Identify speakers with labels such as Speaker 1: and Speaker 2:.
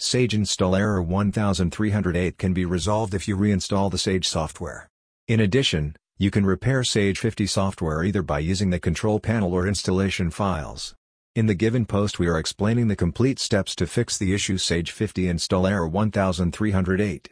Speaker 1: Sage install error 1308 can be resolved if you reinstall the Sage software. In addition, you can repair Sage 50 software either by using the control panel or installation files. In the given post we are explaining the complete steps to fix the issue Sage 50 install error 1308.